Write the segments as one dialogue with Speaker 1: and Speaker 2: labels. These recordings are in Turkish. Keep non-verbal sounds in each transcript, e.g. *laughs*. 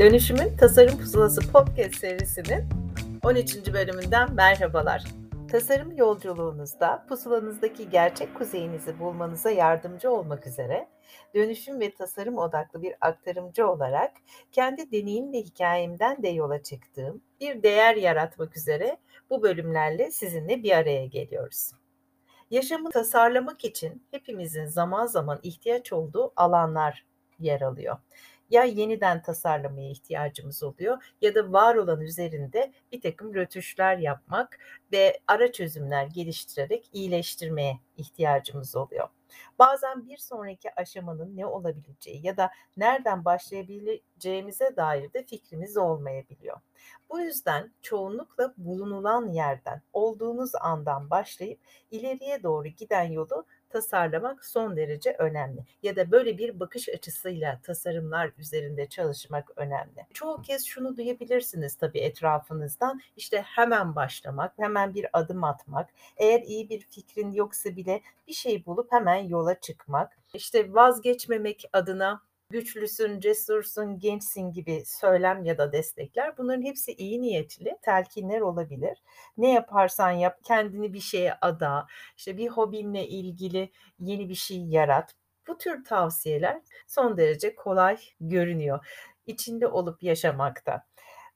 Speaker 1: Dönüşümün Tasarım Pusulası podcast serisinin 13. bölümünden merhabalar. Tasarım yolculuğunuzda pusulanızdaki gerçek kuzeyinizi bulmanıza yardımcı olmak üzere dönüşüm ve tasarım odaklı bir aktarımcı olarak kendi deneyim ve hikayemden de yola çıktığım bir değer yaratmak üzere bu bölümlerle sizinle bir araya geliyoruz. Yaşamı tasarlamak için hepimizin zaman zaman ihtiyaç olduğu alanlar yer alıyor ya yeniden tasarlamaya ihtiyacımız oluyor ya da var olan üzerinde bir takım rötuşlar yapmak ve ara çözümler geliştirerek iyileştirmeye ihtiyacımız oluyor. Bazen bir sonraki aşamanın ne olabileceği ya da nereden başlayabileceğimize dair de fikrimiz olmayabiliyor. Bu yüzden çoğunlukla bulunulan yerden, olduğunuz andan başlayıp ileriye doğru giden yolu tasarlamak son derece önemli. Ya da böyle bir bakış açısıyla tasarımlar üzerinde çalışmak önemli. Çoğu kez şunu duyabilirsiniz tabii etrafınızdan. İşte hemen başlamak, hemen bir adım atmak. Eğer iyi bir fikrin yoksa bile bir şey bulup hemen yola çıkmak. İşte vazgeçmemek adına güçlüsün, cesursun, gençsin gibi söylem ya da destekler bunların hepsi iyi niyetli telkinler olabilir. Ne yaparsan yap kendini bir şeye ada, işte bir hobinle ilgili yeni bir şey yarat. Bu tür tavsiyeler son derece kolay görünüyor içinde olup yaşamakta.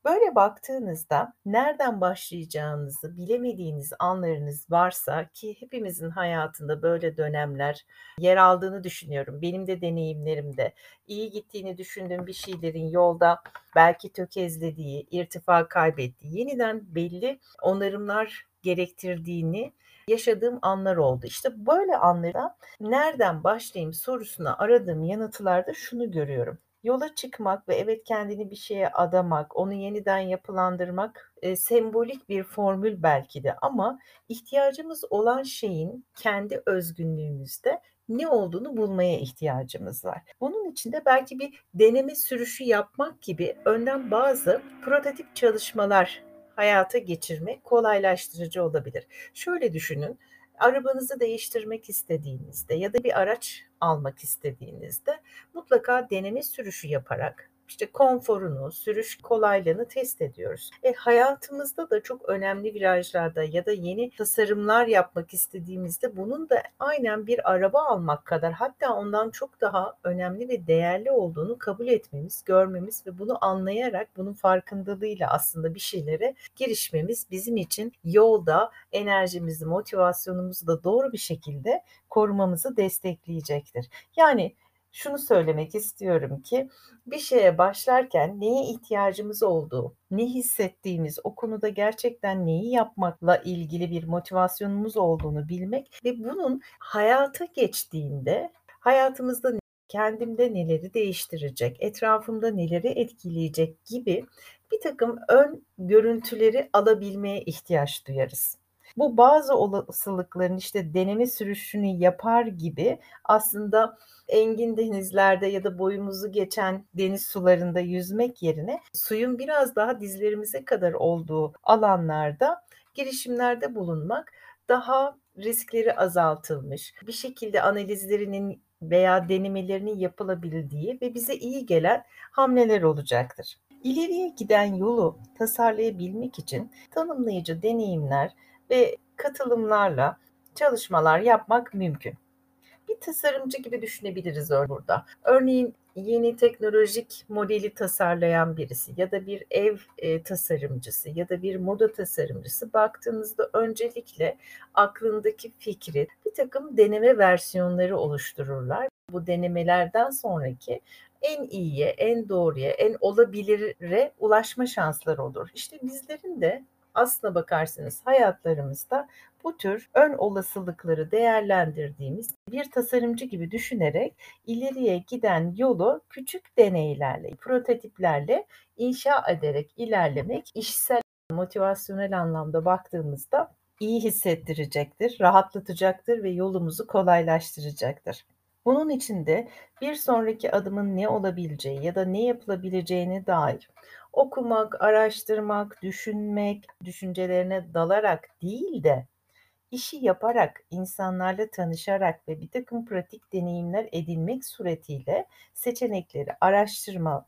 Speaker 1: Böyle baktığınızda nereden başlayacağınızı bilemediğiniz anlarınız varsa ki hepimizin hayatında böyle dönemler yer aldığını düşünüyorum. Benim de deneyimlerimde iyi gittiğini düşündüğüm bir şeylerin yolda belki tökezlediği, irtifa kaybettiği, yeniden belli onarımlar gerektirdiğini yaşadığım anlar oldu. İşte böyle anlarda nereden başlayayım sorusuna aradığım yanıtlarda şunu görüyorum yola çıkmak ve evet kendini bir şeye adamak, onu yeniden yapılandırmak e, sembolik bir formül belki de ama ihtiyacımız olan şeyin kendi özgünlüğümüzde ne olduğunu bulmaya ihtiyacımız var. Bunun için de belki bir deneme sürüşü yapmak gibi önden bazı prototip çalışmalar hayata geçirmek kolaylaştırıcı olabilir. Şöyle düşünün arabanızı değiştirmek istediğinizde ya da bir araç almak istediğinizde mutlaka deneme sürüşü yaparak işte konforunu, sürüş kolaylığını test ediyoruz. E, hayatımızda da çok önemli virajlarda ya da yeni tasarımlar yapmak istediğimizde bunun da aynen bir araba almak kadar hatta ondan çok daha önemli ve değerli olduğunu kabul etmemiz, görmemiz ve bunu anlayarak bunun farkındalığıyla aslında bir şeylere girişmemiz bizim için yolda enerjimizi, motivasyonumuzu da doğru bir şekilde korumamızı destekleyecektir. Yani şunu söylemek istiyorum ki bir şeye başlarken neye ihtiyacımız olduğu, ne hissettiğimiz, o konuda gerçekten neyi yapmakla ilgili bir motivasyonumuz olduğunu bilmek ve bunun hayata geçtiğinde hayatımızda kendimde neleri değiştirecek, etrafımda neleri etkileyecek gibi bir takım ön görüntüleri alabilmeye ihtiyaç duyarız. Bu bazı olasılıkların işte deneme sürüşünü yapar gibi aslında engin denizlerde ya da boyumuzu geçen deniz sularında yüzmek yerine suyun biraz daha dizlerimize kadar olduğu alanlarda girişimlerde bulunmak daha riskleri azaltılmış, bir şekilde analizlerinin veya denemelerinin yapılabildiği ve bize iyi gelen hamleler olacaktır. İleriye giden yolu tasarlayabilmek için tanımlayıcı deneyimler ve katılımlarla çalışmalar yapmak mümkün. Bir tasarımcı gibi düşünebiliriz burada. Örneğin yeni teknolojik modeli tasarlayan birisi ya da bir ev e, tasarımcısı ya da bir moda tasarımcısı baktığınızda öncelikle aklındaki fikri bir takım deneme versiyonları oluştururlar. Bu denemelerden sonraki en iyiye, en doğruya, en olabilire ulaşma şansları olur. İşte bizlerin de aslına bakarsanız hayatlarımızda bu tür ön olasılıkları değerlendirdiğimiz bir tasarımcı gibi düşünerek ileriye giden yolu küçük deneylerle, prototiplerle inşa ederek ilerlemek işsel motivasyonel anlamda baktığımızda iyi hissettirecektir, rahatlatacaktır ve yolumuzu kolaylaştıracaktır. Bunun için de bir sonraki adımın ne olabileceği ya da ne yapılabileceğine dair okumak, araştırmak, düşünmek, düşüncelerine dalarak değil de işi yaparak, insanlarla tanışarak ve bir takım pratik deneyimler edinmek suretiyle seçenekleri araştırma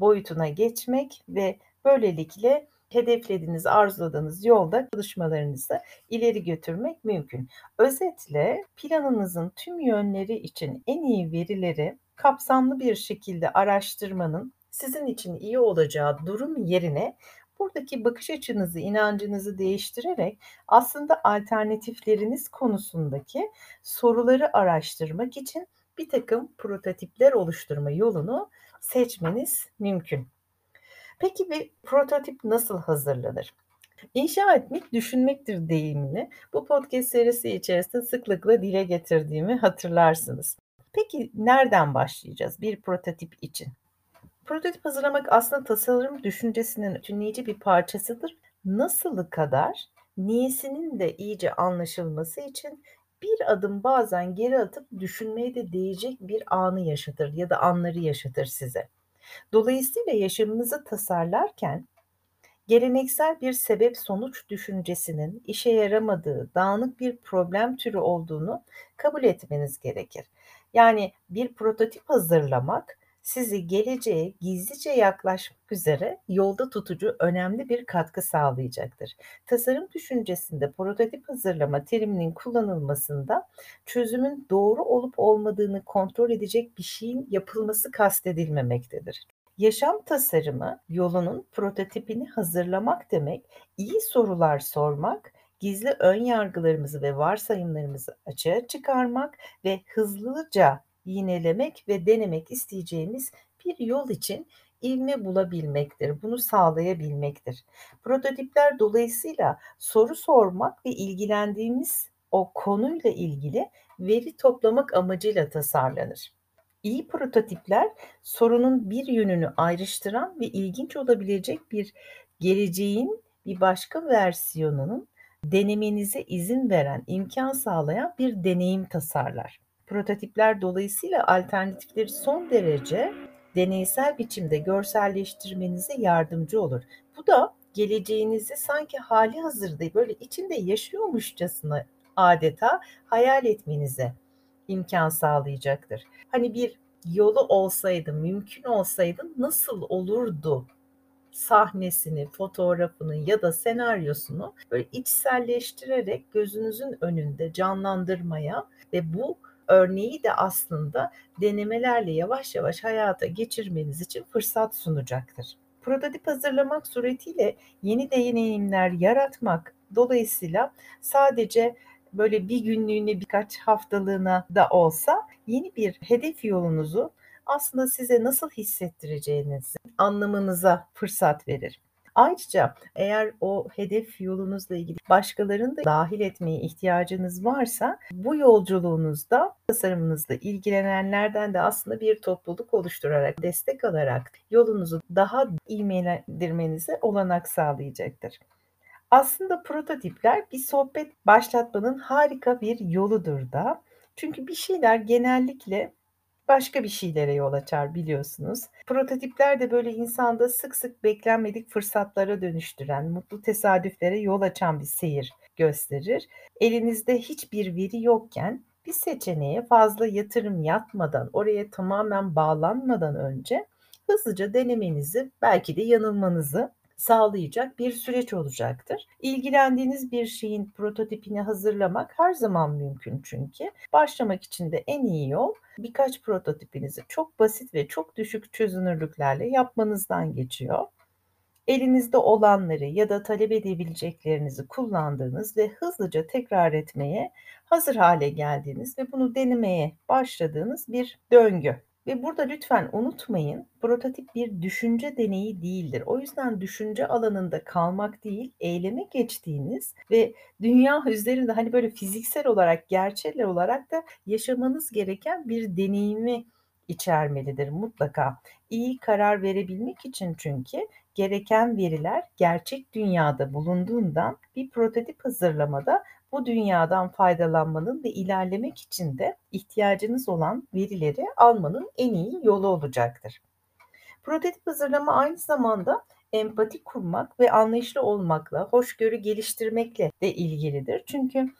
Speaker 1: boyutuna geçmek ve böylelikle hedeflediğiniz, arzuladığınız yolda çalışmalarınızı ileri götürmek mümkün. Özetle planınızın tüm yönleri için en iyi verileri kapsamlı bir şekilde araştırmanın sizin için iyi olacağı durum yerine buradaki bakış açınızı, inancınızı değiştirerek aslında alternatifleriniz konusundaki soruları araştırmak için bir takım prototipler oluşturma yolunu seçmeniz mümkün. Peki bir prototip nasıl hazırlanır? İnşa etmek düşünmektir deyimini bu podcast serisi içerisinde sıklıkla dile getirdiğimi hatırlarsınız. Peki nereden başlayacağız bir prototip için? Prototip hazırlamak aslında tasarım düşüncesinin bütünleyici bir parçasıdır. Nasılı kadar niyesinin de iyice anlaşılması için bir adım bazen geri atıp düşünmeye de değecek bir anı yaşatır ya da anları yaşatır size. Dolayısıyla yaşamınızı tasarlarken geleneksel bir sebep sonuç düşüncesinin işe yaramadığı, dağınık bir problem türü olduğunu kabul etmeniz gerekir. Yani bir prototip hazırlamak sizi geleceğe gizlice yaklaşmak üzere yolda tutucu önemli bir katkı sağlayacaktır. Tasarım düşüncesinde prototip hazırlama teriminin kullanılmasında çözümün doğru olup olmadığını kontrol edecek bir şeyin yapılması kastedilmemektedir. Yaşam tasarımı yolunun prototipini hazırlamak demek, iyi sorular sormak, gizli ön yargılarımızı ve varsayımlarımızı açığa çıkarmak ve hızlıca yinelemek ve denemek isteyeceğimiz bir yol için ivme bulabilmektir. Bunu sağlayabilmektir. Prototipler dolayısıyla soru sormak ve ilgilendiğimiz o konuyla ilgili veri toplamak amacıyla tasarlanır. İyi prototipler sorunun bir yönünü ayrıştıran ve ilginç olabilecek bir geleceğin bir başka versiyonunun denemenize izin veren, imkan sağlayan bir deneyim tasarlar. Prototipler dolayısıyla alternatifleri son derece deneysel biçimde görselleştirmenize yardımcı olur. Bu da geleceğinizi sanki hali hazırda böyle içinde yaşıyormuşçasına adeta hayal etmenize imkan sağlayacaktır. Hani bir yolu olsaydı, mümkün olsaydı nasıl olurdu sahnesini, fotoğrafını ya da senaryosunu böyle içselleştirerek gözünüzün önünde canlandırmaya ve bu örneği de aslında denemelerle yavaş yavaş hayata geçirmeniz için fırsat sunacaktır. Prototip hazırlamak suretiyle yeni deneyimler yaratmak dolayısıyla sadece böyle bir günlüğüne birkaç haftalığına da olsa yeni bir hedef yolunuzu aslında size nasıl hissettireceğinizi anlamanıza fırsat verir. Ayrıca eğer o hedef yolunuzla ilgili başkalarını da dahil etmeye ihtiyacınız varsa bu yolculuğunuzda tasarımınızla ilgilenenlerden de aslında bir topluluk oluşturarak, destek alarak yolunuzu daha ivmelendirmenize olanak sağlayacaktır. Aslında prototipler bir sohbet başlatmanın harika bir yoludur da. Çünkü bir şeyler genellikle başka bir şeylere yol açar biliyorsunuz. Prototipler de böyle insanda sık sık beklenmedik fırsatlara dönüştüren, mutlu tesadüflere yol açan bir seyir gösterir. Elinizde hiçbir veri yokken bir seçeneğe fazla yatırım yapmadan, oraya tamamen bağlanmadan önce hızlıca denemenizi, belki de yanılmanızı sağlayacak bir süreç olacaktır. İlgilendiğiniz bir şeyin prototipini hazırlamak her zaman mümkün çünkü. Başlamak için de en iyi yol birkaç prototipinizi çok basit ve çok düşük çözünürlüklerle yapmanızdan geçiyor. Elinizde olanları ya da talep edebileceklerinizi kullandığınız ve hızlıca tekrar etmeye hazır hale geldiğiniz ve bunu denemeye başladığınız bir döngü. Ve burada lütfen unutmayın, prototip bir düşünce deneyi değildir. O yüzden düşünce alanında kalmak değil, eyleme geçtiğiniz ve dünya üzerinde hani böyle fiziksel olarak, gerçekler olarak da yaşamanız gereken bir deneyimi içermelidir mutlaka. İyi karar verebilmek için çünkü gereken veriler gerçek dünyada bulunduğundan bir prototip hazırlamada bu dünyadan faydalanmanın ve ilerlemek için de ihtiyacınız olan verileri almanın en iyi yolu olacaktır. Prototip hazırlama aynı zamanda empati kurmak ve anlayışlı olmakla, hoşgörü geliştirmekle de ilgilidir. Çünkü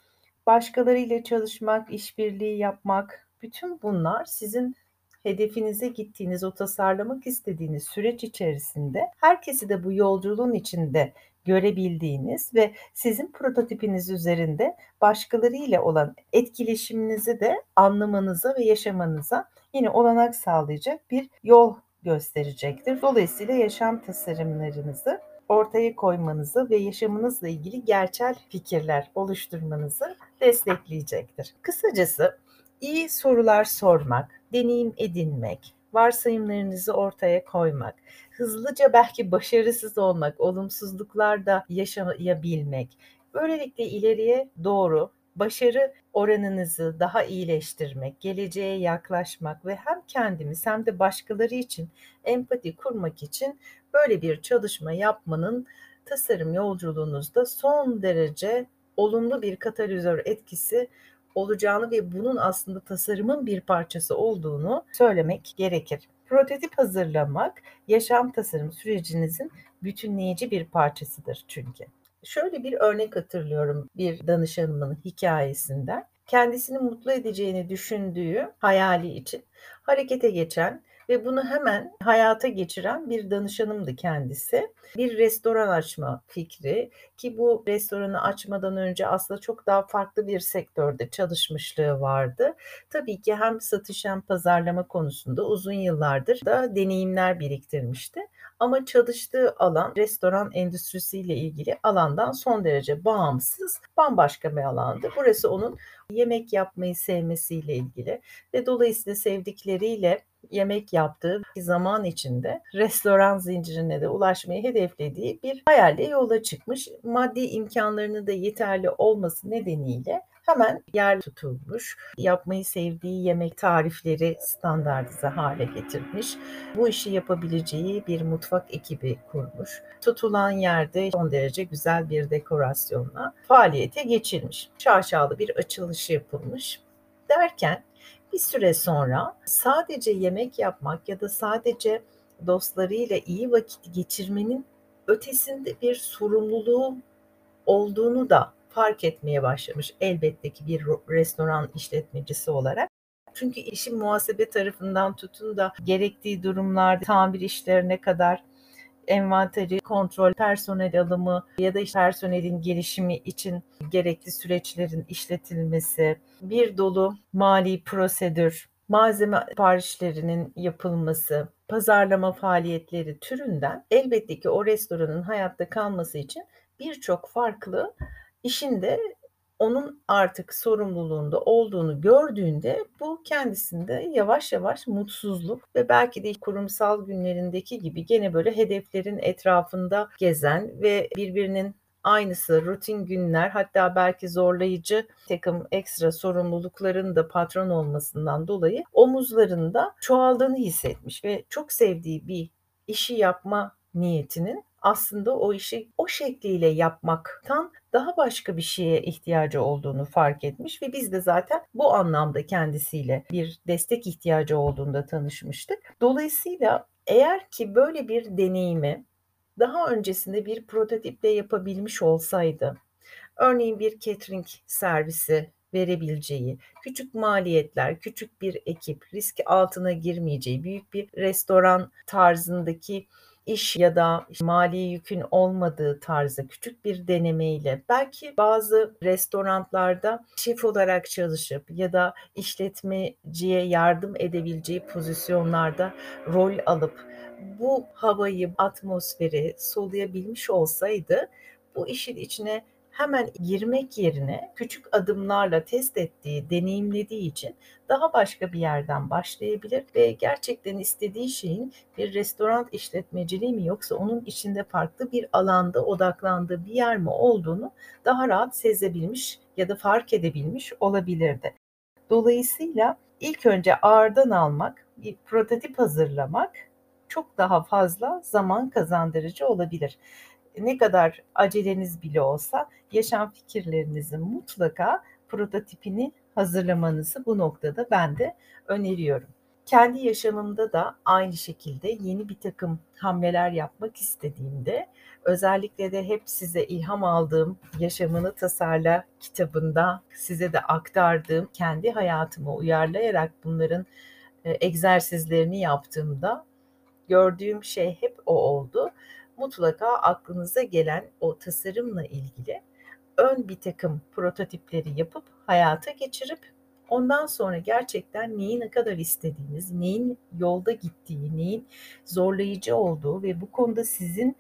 Speaker 1: başkalarıyla çalışmak, işbirliği yapmak, bütün bunlar sizin hedefinize gittiğiniz, o tasarlamak istediğiniz süreç içerisinde herkesi de bu yolculuğun içinde görebildiğiniz ve sizin prototipiniz üzerinde başkalarıyla olan etkileşiminizi de anlamanıza ve yaşamanıza yine olanak sağlayacak bir yol gösterecektir. Dolayısıyla yaşam tasarımlarınızı ortaya koymanızı ve yaşamınızla ilgili gerçel fikirler oluşturmanızı destekleyecektir. Kısacası iyi sorular sormak, deneyim edinmek, varsayımlarınızı ortaya koymak, hızlıca belki başarısız olmak, olumsuzluklarda yaşayabilmek, böylelikle ileriye doğru başarı oranınızı daha iyileştirmek, geleceğe yaklaşmak ve hem kendimiz hem de başkaları için empati kurmak için böyle bir çalışma yapmanın tasarım yolculuğunuzda son derece olumlu bir katalizör etkisi olacağını ve bunun aslında tasarımın bir parçası olduğunu söylemek gerekir. Prototip hazırlamak yaşam tasarım sürecinizin bütünleyici bir parçasıdır çünkü. Şöyle bir örnek hatırlıyorum bir danışanımın hikayesinden. Kendisini mutlu edeceğini düşündüğü hayali için harekete geçen ve bunu hemen hayata geçiren bir danışanımdı kendisi. Bir restoran açma fikri ki bu restoranı açmadan önce aslında çok daha farklı bir sektörde çalışmışlığı vardı. Tabii ki hem satış hem pazarlama konusunda uzun yıllardır da deneyimler biriktirmişti. Ama çalıştığı alan restoran endüstrisiyle ilgili alandan son derece bağımsız, bambaşka bir alandı. Burası onun yemek yapmayı sevmesiyle ilgili ve dolayısıyla sevdikleriyle yemek yaptığı zaman içinde restoran zincirine de ulaşmayı hedeflediği bir hayalle yola çıkmış. Maddi imkanlarını da yeterli olması nedeniyle hemen yer tutulmuş. Yapmayı sevdiği yemek tarifleri standartize hale getirmiş. Bu işi yapabileceği bir mutfak ekibi kurmuş. Tutulan yerde son derece güzel bir dekorasyonla faaliyete geçilmiş. Şaşalı bir açılışı yapılmış. Derken bir süre sonra sadece yemek yapmak ya da sadece dostlarıyla iyi vakit geçirmenin ötesinde bir sorumluluğu olduğunu da fark etmeye başlamış elbette ki bir restoran işletmecisi olarak. Çünkü işin muhasebe tarafından tutun da gerektiği durumlarda tamir işlerine kadar envanteri kontrol, personel alımı ya da işte personelin gelişimi için gerekli süreçlerin işletilmesi, bir dolu mali prosedür, malzeme siparişlerinin yapılması, pazarlama faaliyetleri türünden elbette ki o restoranın hayatta kalması için birçok farklı işin de onun artık sorumluluğunda olduğunu gördüğünde bu kendisinde yavaş yavaş mutsuzluk ve belki de kurumsal günlerindeki gibi gene böyle hedeflerin etrafında gezen ve birbirinin aynısı rutin günler hatta belki zorlayıcı takım ekstra sorumlulukların da patron olmasından dolayı omuzlarında çoğaldığını hissetmiş ve çok sevdiği bir işi yapma niyetinin aslında o işi o şekliyle yapmaktan daha başka bir şeye ihtiyacı olduğunu fark etmiş ve biz de zaten bu anlamda kendisiyle bir destek ihtiyacı olduğunda tanışmıştık. Dolayısıyla eğer ki böyle bir deneyimi daha öncesinde bir prototiple yapabilmiş olsaydı, örneğin bir catering servisi verebileceği, küçük maliyetler, küçük bir ekip, risk altına girmeyeceği, büyük bir restoran tarzındaki iş ya da mali yükün olmadığı tarzda küçük bir denemeyle belki bazı restoranlarda şef olarak çalışıp ya da işletmeciye yardım edebileceği pozisyonlarda rol alıp bu havayı, atmosferi soluyabilmiş olsaydı bu işin içine hemen girmek yerine küçük adımlarla test ettiği, deneyimlediği için daha başka bir yerden başlayabilir ve gerçekten istediği şeyin bir restoran işletmeciliği mi yoksa onun içinde farklı bir alanda odaklandığı bir yer mi olduğunu daha rahat sezebilmiş ya da fark edebilmiş olabilirdi. Dolayısıyla ilk önce ağırdan almak, bir prototip hazırlamak çok daha fazla zaman kazandırıcı olabilir ne kadar aceleniz bile olsa yaşam fikirlerinizin mutlaka prototipini hazırlamanızı bu noktada ben de öneriyorum. Kendi yaşamımda da aynı şekilde yeni bir takım hamleler yapmak istediğimde özellikle de hep size ilham aldığım Yaşamını Tasarla kitabında size de aktardığım kendi hayatıma uyarlayarak bunların e, egzersizlerini yaptığımda gördüğüm şey hep o oldu. Mutlaka aklınıza gelen o tasarımla ilgili ön bir takım prototipleri yapıp hayata geçirip ondan sonra gerçekten neyi ne kadar istediğiniz, neyin yolda gittiği, neyin zorlayıcı olduğu ve bu konuda sizin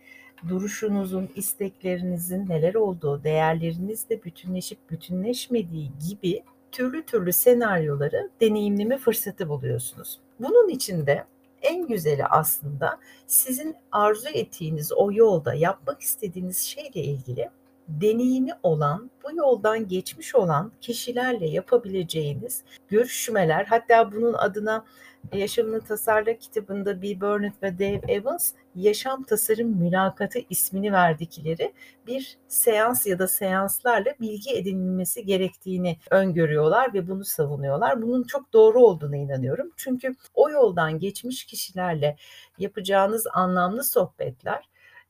Speaker 1: duruşunuzun, isteklerinizin neler olduğu, değerlerinizle bütünleşip bütünleşmediği gibi türlü türlü senaryoları deneyimleme fırsatı buluyorsunuz. Bunun için de en güzeli aslında sizin arzu ettiğiniz o yolda yapmak istediğiniz şeyle ilgili deneyimi olan, bu yoldan geçmiş olan kişilerle yapabileceğiniz görüşmeler, hatta bunun adına Yaşamını Tasarla kitabında Bill Burnett ve Dave Evans yaşam tasarım mülakatı ismini verdikleri bir seans ya da seanslarla bilgi edinilmesi gerektiğini öngörüyorlar ve bunu savunuyorlar. Bunun çok doğru olduğuna inanıyorum. Çünkü o yoldan geçmiş kişilerle yapacağınız anlamlı sohbetler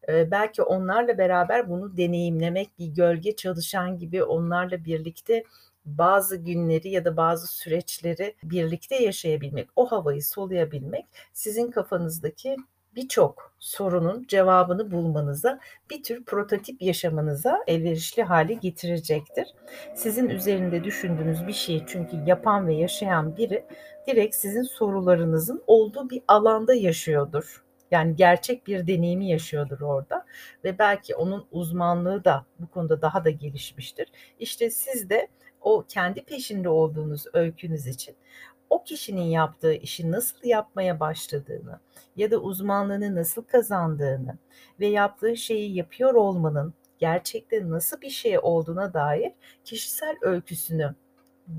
Speaker 1: belki onlarla beraber bunu deneyimlemek, bir gölge çalışan gibi onlarla birlikte bazı günleri ya da bazı süreçleri birlikte yaşayabilmek, o havayı soluyabilmek sizin kafanızdaki birçok sorunun cevabını bulmanıza, bir tür prototip yaşamanıza elverişli hale getirecektir. Sizin üzerinde düşündüğünüz bir şeyi çünkü yapan ve yaşayan biri direkt sizin sorularınızın olduğu bir alanda yaşıyordur. Yani gerçek bir deneyimi yaşıyordur orada ve belki onun uzmanlığı da bu konuda daha da gelişmiştir. İşte siz de o kendi peşinde olduğunuz öykünüz için o kişinin yaptığı işi nasıl yapmaya başladığını ya da uzmanlığını nasıl kazandığını ve yaptığı şeyi yapıyor olmanın gerçekte nasıl bir şey olduğuna dair kişisel öyküsünü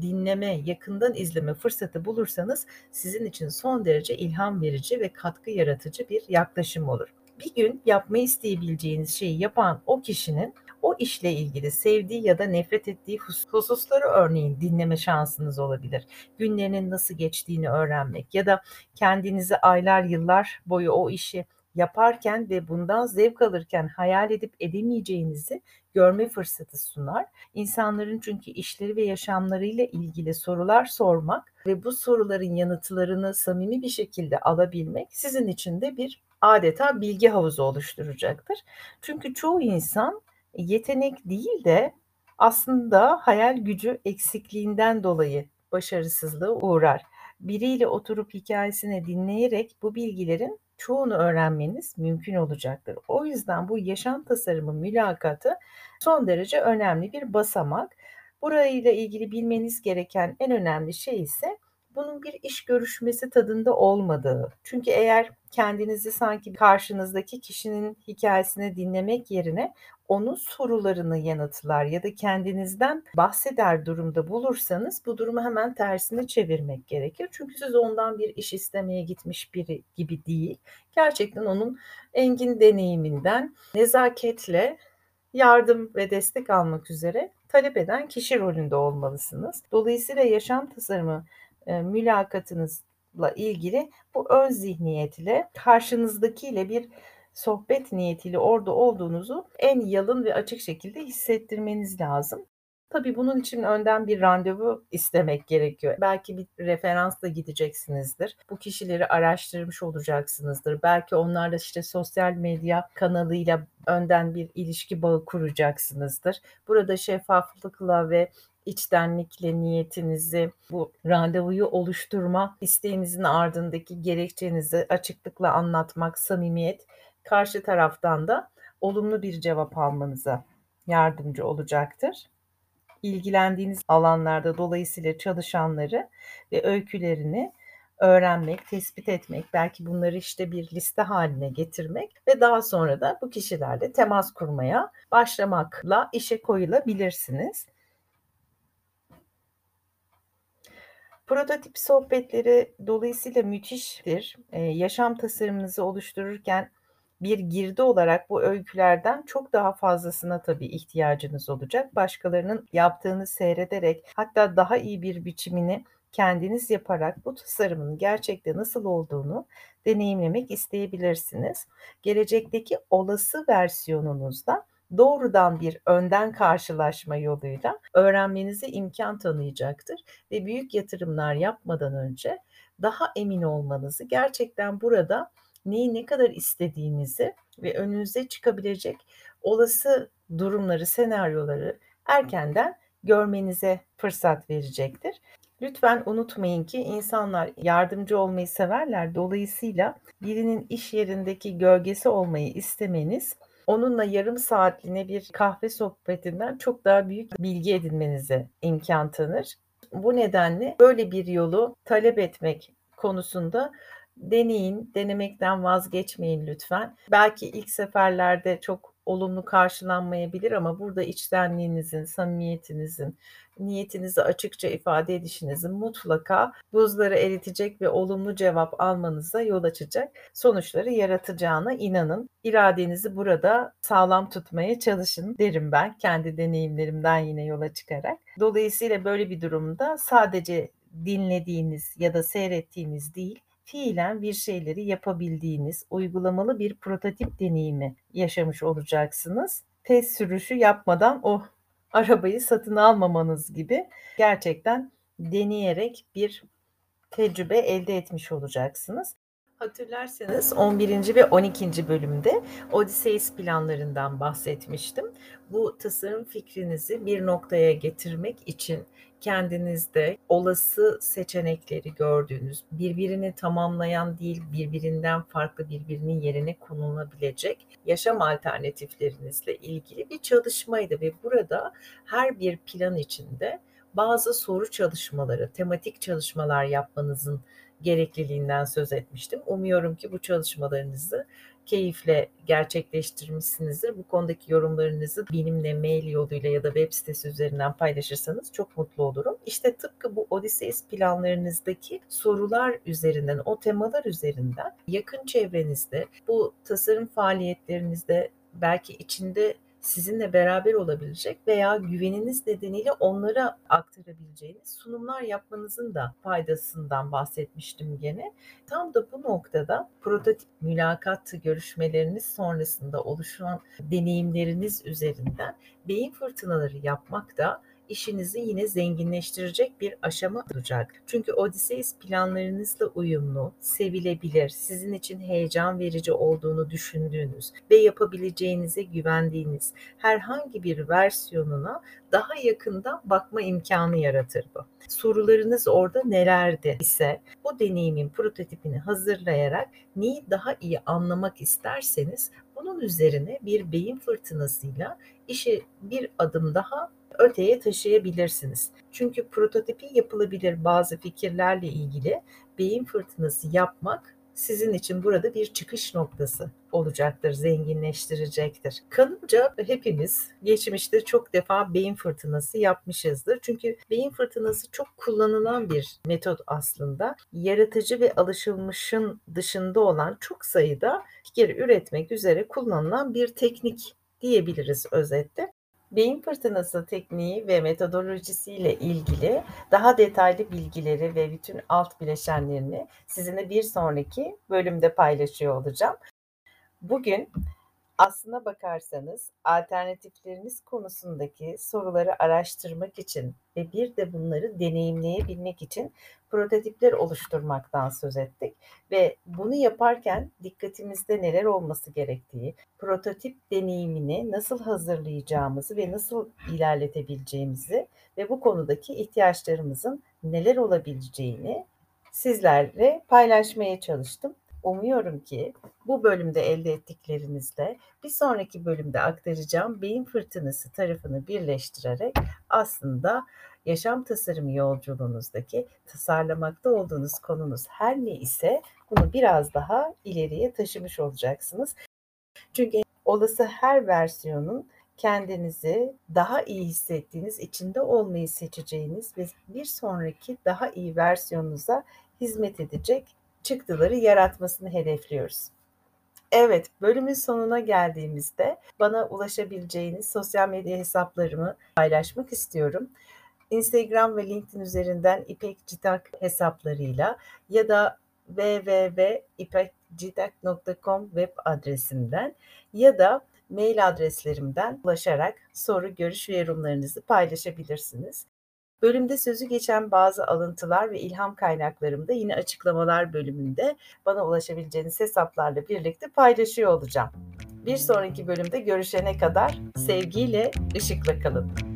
Speaker 1: dinleme, yakından izleme fırsatı bulursanız sizin için son derece ilham verici ve katkı yaratıcı bir yaklaşım olur. Bir gün yapmayı isteyebileceğiniz şeyi yapan o kişinin o işle ilgili sevdiği ya da nefret ettiği hususları örneğin dinleme şansınız olabilir. Günlerinin nasıl geçtiğini öğrenmek ya da kendinizi aylar yıllar boyu o işi yaparken ve bundan zevk alırken hayal edip edemeyeceğinizi görme fırsatı sunar. İnsanların çünkü işleri ve yaşamlarıyla ilgili sorular sormak ve bu soruların yanıtlarını samimi bir şekilde alabilmek sizin için de bir adeta bilgi havuzu oluşturacaktır. Çünkü çoğu insan yetenek değil de aslında hayal gücü eksikliğinden dolayı başarısızlığa uğrar. Biriyle oturup hikayesini dinleyerek bu bilgilerin çoğunu öğrenmeniz mümkün olacaktır. O yüzden bu yaşam tasarımı mülakatı son derece önemli bir basamak. Burayla ilgili bilmeniz gereken en önemli şey ise bunun bir iş görüşmesi tadında olmadığı. Çünkü eğer kendinizi sanki karşınızdaki kişinin hikayesini dinlemek yerine onun sorularını yanıtlar ya da kendinizden bahseder durumda bulursanız bu durumu hemen tersine çevirmek gerekir. Çünkü siz ondan bir iş istemeye gitmiş biri gibi değil. Gerçekten onun engin deneyiminden nezaketle yardım ve destek almak üzere talep eden kişi rolünde olmalısınız. Dolayısıyla yaşam tasarımı e, mülakatınızla ilgili bu ön zihniyetle karşınızdakiyle bir sohbet niyetiyle orada olduğunuzu en yalın ve açık şekilde hissettirmeniz lazım. Tabii bunun için önden bir randevu istemek gerekiyor. Belki bir referansla gideceksinizdir. Bu kişileri araştırmış olacaksınızdır. Belki onlarla işte sosyal medya kanalıyla önden bir ilişki bağı kuracaksınızdır. Burada şeffaflıkla ve içtenlikle niyetinizi, bu randevuyu oluşturma isteğinizin ardındaki gerekçenizi açıklıkla anlatmak, samimiyet karşı taraftan da olumlu bir cevap almanıza yardımcı olacaktır. İlgilendiğiniz alanlarda dolayısıyla çalışanları ve öykülerini öğrenmek, tespit etmek, belki bunları işte bir liste haline getirmek ve daha sonra da bu kişilerle temas kurmaya başlamakla işe koyulabilirsiniz. Prototip sohbetleri dolayısıyla müthiştir. Ee, yaşam tasarımınızı oluştururken bir girdi olarak bu öykülerden çok daha fazlasına tabii ihtiyacınız olacak. Başkalarının yaptığını seyrederek hatta daha iyi bir biçimini kendiniz yaparak bu tasarımın gerçekte nasıl olduğunu deneyimlemek isteyebilirsiniz. Gelecekteki olası versiyonunuzda doğrudan bir önden karşılaşma yoluyla öğrenmenize imkan tanıyacaktır ve büyük yatırımlar yapmadan önce daha emin olmanızı, gerçekten burada neyi ne kadar istediğinizi ve önünüze çıkabilecek olası durumları, senaryoları erkenden görmenize fırsat verecektir. Lütfen unutmayın ki insanlar yardımcı olmayı severler. Dolayısıyla birinin iş yerindeki gölgesi olmayı istemeniz onunla yarım saatliğine bir kahve sohbetinden çok daha büyük bilgi edinmenize imkan tanır. Bu nedenle böyle bir yolu talep etmek konusunda deneyin, denemekten vazgeçmeyin lütfen. Belki ilk seferlerde çok olumlu karşılanmayabilir ama burada içtenliğinizin, samimiyetinizin, niyetinizi açıkça ifade edişinizin mutlaka buzları eritecek ve olumlu cevap almanıza yol açacak sonuçları yaratacağına inanın. İradenizi burada sağlam tutmaya çalışın derim ben kendi deneyimlerimden yine yola çıkarak. Dolayısıyla böyle bir durumda sadece dinlediğiniz ya da seyrettiğiniz değil, fiilen bir şeyleri yapabildiğiniz uygulamalı bir prototip deneyimi yaşamış olacaksınız. Test sürüşü yapmadan o *laughs* arabayı satın almamanız gibi gerçekten deneyerek bir tecrübe elde etmiş olacaksınız. Hatırlarsanız 11. ve 12. bölümde Odysseus planlarından bahsetmiştim. Bu tasarım fikrinizi bir noktaya getirmek için kendinizde olası seçenekleri gördüğünüz, birbirini tamamlayan değil, birbirinden farklı birbirinin yerine konulabilecek yaşam alternatiflerinizle ilgili bir çalışmaydı ve burada her bir plan içinde bazı soru çalışmaları, tematik çalışmalar yapmanızın gerekliliğinden söz etmiştim. Umuyorum ki bu çalışmalarınızı keyifle gerçekleştirmişsinizdir. Bu konudaki yorumlarınızı benimle mail yoluyla ya da web sitesi üzerinden paylaşırsanız çok mutlu olurum. İşte tıpkı bu Odysseus planlarınızdaki sorular üzerinden, o temalar üzerinden yakın çevrenizde, bu tasarım faaliyetlerinizde belki içinde sizinle beraber olabilecek veya güveniniz nedeniyle onlara aktarabileceğiniz sunumlar yapmanızın da faydasından bahsetmiştim gene. Tam da bu noktada prototip mülakat görüşmeleriniz sonrasında oluşan deneyimleriniz üzerinden beyin fırtınaları yapmak da işinizi yine zenginleştirecek bir aşama olacak. Çünkü Odysseus planlarınızla uyumlu, sevilebilir, sizin için heyecan verici olduğunu düşündüğünüz ve yapabileceğinize güvendiğiniz herhangi bir versiyonuna daha yakından bakma imkanı yaratır bu. Sorularınız orada nelerdi ise bu deneyimin prototipini hazırlayarak neyi daha iyi anlamak isterseniz bunun üzerine bir beyin fırtınasıyla işi bir adım daha öteye taşıyabilirsiniz. Çünkü prototipi yapılabilir bazı fikirlerle ilgili beyin fırtınası yapmak sizin için burada bir çıkış noktası olacaktır, zenginleştirecektir. Kanımca hepimiz geçmişte çok defa beyin fırtınası yapmışızdır. Çünkü beyin fırtınası çok kullanılan bir metot aslında. Yaratıcı ve alışılmışın dışında olan çok sayıda fikir üretmek üzere kullanılan bir teknik diyebiliriz özetle. Beyin fırtınası tekniği ve metodolojisiyle ilgili daha detaylı bilgileri ve bütün alt bileşenlerini sizinle bir sonraki bölümde paylaşıyor olacağım. Bugün aslına bakarsanız alternatifleriniz konusundaki soruları araştırmak için ve bir de bunları deneyimleyebilmek için prototipler oluşturmaktan söz ettik ve bunu yaparken dikkatimizde neler olması gerektiği, prototip deneyimini nasıl hazırlayacağımızı ve nasıl ilerletebileceğimizi ve bu konudaki ihtiyaçlarımızın neler olabileceğini sizlerle paylaşmaya çalıştım. Umuyorum ki bu bölümde elde ettiklerinizle bir sonraki bölümde aktaracağım beyin fırtınası tarafını birleştirerek aslında yaşam tasarımı yolculuğunuzdaki tasarlamakta olduğunuz konunuz her ne ise bunu biraz daha ileriye taşımış olacaksınız. Çünkü olası her versiyonun kendinizi daha iyi hissettiğiniz, içinde olmayı seçeceğiniz ve bir sonraki daha iyi versiyonunuza hizmet edecek çıktıları yaratmasını hedefliyoruz. Evet, bölümün sonuna geldiğimizde bana ulaşabileceğiniz sosyal medya hesaplarımı paylaşmak istiyorum. Instagram ve LinkedIn üzerinden İpek Citak hesaplarıyla ya da www.ipekcitak.com web adresimden ya da mail adreslerimden ulaşarak soru, görüş ve yorumlarınızı paylaşabilirsiniz. Bölümde sözü geçen bazı alıntılar ve ilham kaynaklarımı da yine açıklamalar bölümünde bana ulaşabileceğiniz hesaplarla birlikte paylaşıyor olacağım. Bir sonraki bölümde görüşene kadar sevgiyle, ışıkla kalın.